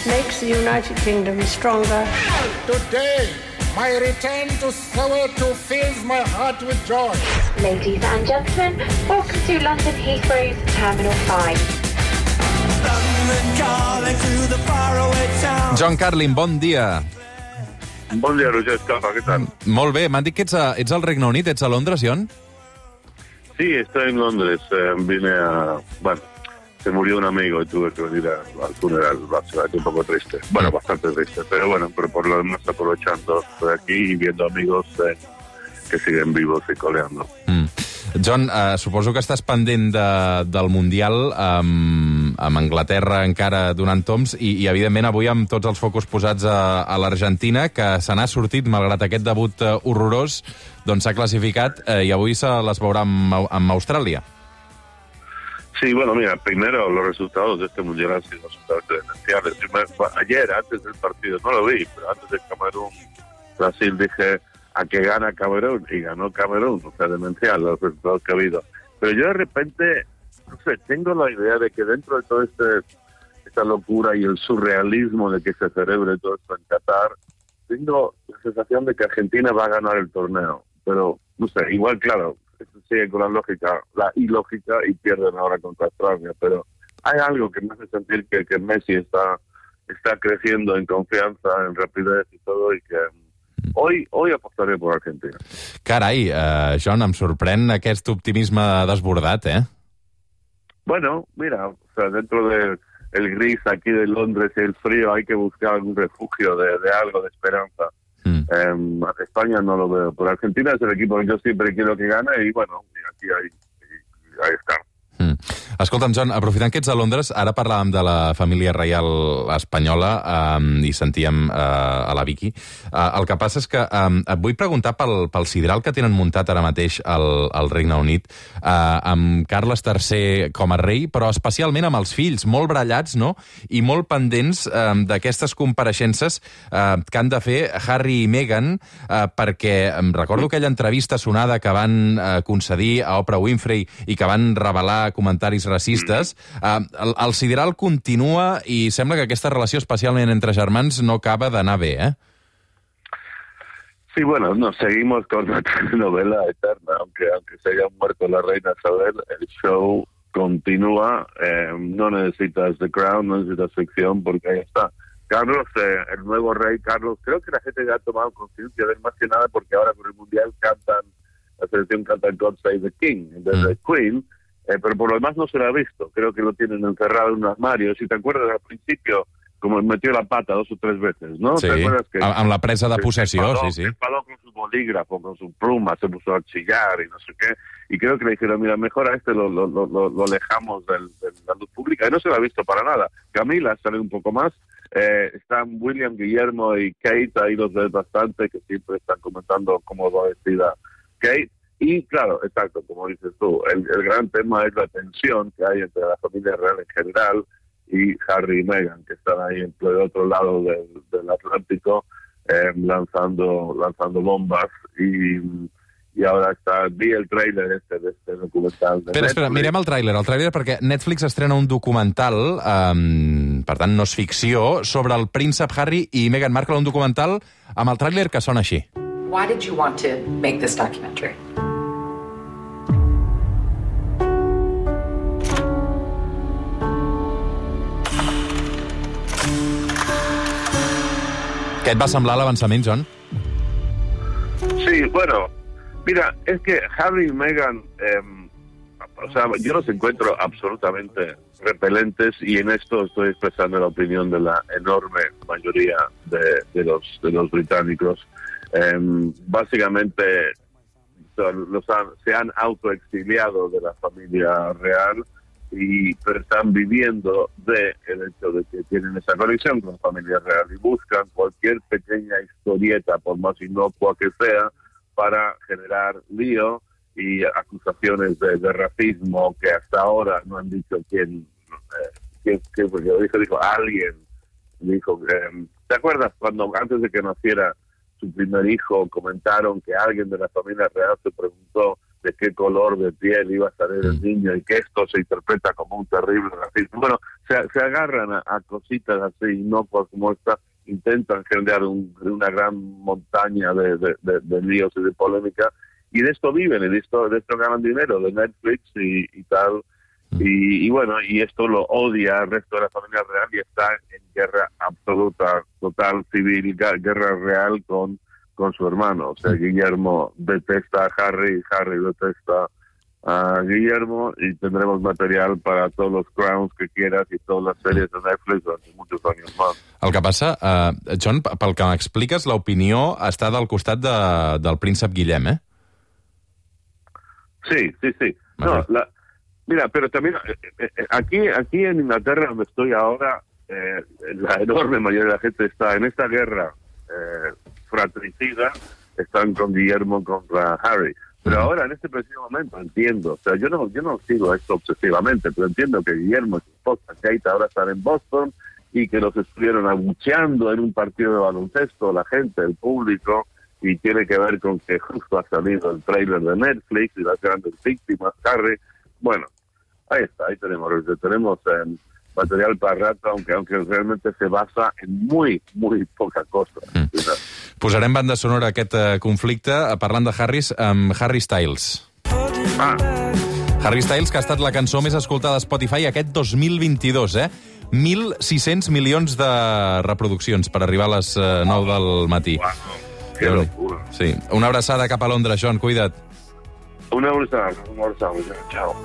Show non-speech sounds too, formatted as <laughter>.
It makes the United Kingdom stronger. Today, my return to Soweto fills my heart with joy. Ladies and gentlemen, welcome to London Heathrow's Terminal 5. John Carlin, bon dia. Bon dia, Roger Escapa, ¿qué tal? Molt bé, m'han dit que ets, a, ets al Regne Unit, ets a Londres, John? Sí, estoy en Londres. eh, vine a... Bueno, se murió un amigo y tuve que venir al funeral. Básicamente un poco triste. Bueno, bastante triste. Pero bueno, pero por lo demás aprovechando. Estoy aquí y viendo amigos eh, que siguen vivos y coleando. Mm. John, eh, suposo que estàs pendent de, del Mundial amb, amb Anglaterra encara donant toms i, i, evidentment, avui amb tots els focus posats a, a l'Argentina, que se n'ha sortit, malgrat aquest debut eh, horrorós, doncs s'ha classificat eh, i avui se les veurà amb, amb Austràlia. Sí, bueno, mira, primero los resultados de este mundial han sido. Primer- bueno, Ayer, antes del partido, no lo vi, pero antes de Camerún-Brasil dije a que gana Camerún y ganó Camerún, o sea, demencial los resultados que ha habido. Pero yo de repente, no sé, tengo la idea de que dentro de todo este esta locura y el surrealismo de que se celebre todo esto en Qatar, tengo la sensación de que Argentina va a ganar el torneo. Pero, no sé, igual, claro, sigue con la lógica, la ilógica y pierden ahora contra Australia. Pero hay algo que me hace sentir que, que Messi está, está creciendo en confianza, en rapidez y todo, y que hoy, hoy apostaré por Argentina. Carai, eh, John, em sorprèn aquest optimisme desbordat, eh? Bueno, mira, o sea, dentro del el gris aquí de Londres y el frío hay que buscar algún refugio de, de algo, de esperanza. Mm. Em, España no lo veo. Por Argentina es el equipo que yo siempre quiero que gane y bueno, aquí hay, ahí está. Escolta'm, John, aprofitant que ets a Londres, ara parlàvem de la família reial espanyola um, i sentíem uh, a la Vicky. Uh, el que passa és que um, et vull preguntar pel, pel sidral que tenen muntat ara mateix al, al Regne Unit, uh, amb Carles III com a rei, però especialment amb els fills, molt brallats, no?, i molt pendents um, d'aquestes compareixences uh, que han de fer Harry i Meghan, uh, perquè em recordo aquella entrevista sonada que van uh, concedir a Oprah Winfrey i que van revelar comentaris racistes, uh, el, el sideral continua i sembla que aquesta relació, especialment entre germans, no acaba d'anar bé, eh? Sí, bueno, no, seguimos con <laughs> la novela eterna, aunque aunque se haya muerto la reina Isabel, el show continúa, eh, no necesitas The Crown, no necesitas ficción, porque ahí está. Carlos, eh, el nuevo rey Carlos, creo que la gente ya ha tomado conciencia de él más que nada porque ahora con el Mundial cantan, la selección canta God Save the King, en vez de Queen, eh, pero por lo demás no se lo ha visto, creo que lo tienen encerrado en un armario, si te acuerdas al principio, como metió la pata dos o tres veces, ¿no? Sí, ¿Te acuerdas que amb, amb la presa de possessió, sí, sí. enfadó con su bolígrafo, con su pluma, se puso a chillar y no sé qué. Y creo que le dijeron, mira, mejor a este lo, lo, lo, lo- lo alejamos del- de la luz pública. Y no se lo ha visto para nada. Camila sale un poco más. Eh, están William, Guillermo y Kate, ahí los ves bastante, que siempre están comentando cómo va vestida Kate. Y claro, exacto, como dices tú, el, el gran tema es la tensión que hay entre la familia real en general y Harry y Meghan, que están ahí en el otro lado del, del Atlántico eh, lanzando lanzando bombas y, y ahora está vi el trailer este de este documental de Espera, espera, Netflix. mirem el tràiler. El tràiler perquè Netflix estrena un documental, um, per tant no és ficció, sobre el príncep Harry i Meghan Markle, un documental amb el tràiler que sona així. Why did you want to make this documentary? Què et va semblar l'avançament, John? Sí, bueno, mira, es que Harry y Meghan, eh, o sea, yo los encuentro absolutamente repelentes y en esto estoy expresando la opinión de la enorme mayoría de, de los, de los británicos. Eh, básicamente los han- se han autoexiliado de la familia real y pero están viviendo de el hecho de que tienen esa conexión con familia real y buscan cualquier pequeña historieta, por más inocua que sea, para generar lío y acusaciones de, racismo que hasta ahora no han dicho quién, eh, quién, quién- porque dijo, dijo alguien, dijo, eh, ¿te acuerdas cuando antes de que naciera su primer hijo comentaron que alguien de la familia real se preguntó de qué color de piel iba a salir el niño y que esto se interpreta como un terrible racismo. Bueno, se, se agarran a, a cositas así, no pues como esta, intentan generar un- una gran montaña de, de, de- de líos y de polémica, y de esto viven, y de esto, de esto ganan dinero, de Netflix y, y tal. Y, y bueno, y esto lo odia el resto de la familia real y está en guerra absoluta, total, civil, guerra real con, con su hermano. O sea, Guillermo detesta a Harry Harry detesta a Guillermo y tendremos material para todos los crowns que quieras y todas las series de Netflix durante muchos años más. El que passa, uh, John, pel que m'expliques, l'opinió està del costat de, del príncep Guillem, eh? Sí, sí, sí. No, la, mira, pero también eh, eh, aquí, aquí en Inglaterra, donde estoy ahora, eh, la enorme mayoría de la gente está en esta guerra eh, fratricida, están con Guillermo contra Harry. Pero ahora, en este preciso momento, entiendo, o sea, yo no, yo no sigo esto obsesivamente, pero entiendo que Guillermo y su esposa Kate ahora están en Boston y que los estuvieron abucheando en un partido de baloncesto, la gente, el público, y tiene que ver con que justo ha salido el trailer de Netflix y las grandes víctimas, Harry. Bueno, ahí está, ahí tenemos, tenemos eh, material para rato, aunque, aunque realmente se basa en muy, muy poca cosa. Posarem banda sonora a aquest eh, conflicte eh, parlant de Harris amb Harry Styles. Ah, Harry Styles, que ha estat la cançó més escoltada a Spotify aquest 2022, eh? 1.600 milions de reproduccions per arribar a les eh, 9 del matí. wow, Déu-n'hi. locura. Sí. Una abraçada cap a Londres, Joan, cuida't. Una bolsa, una bolsa, chao.